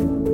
you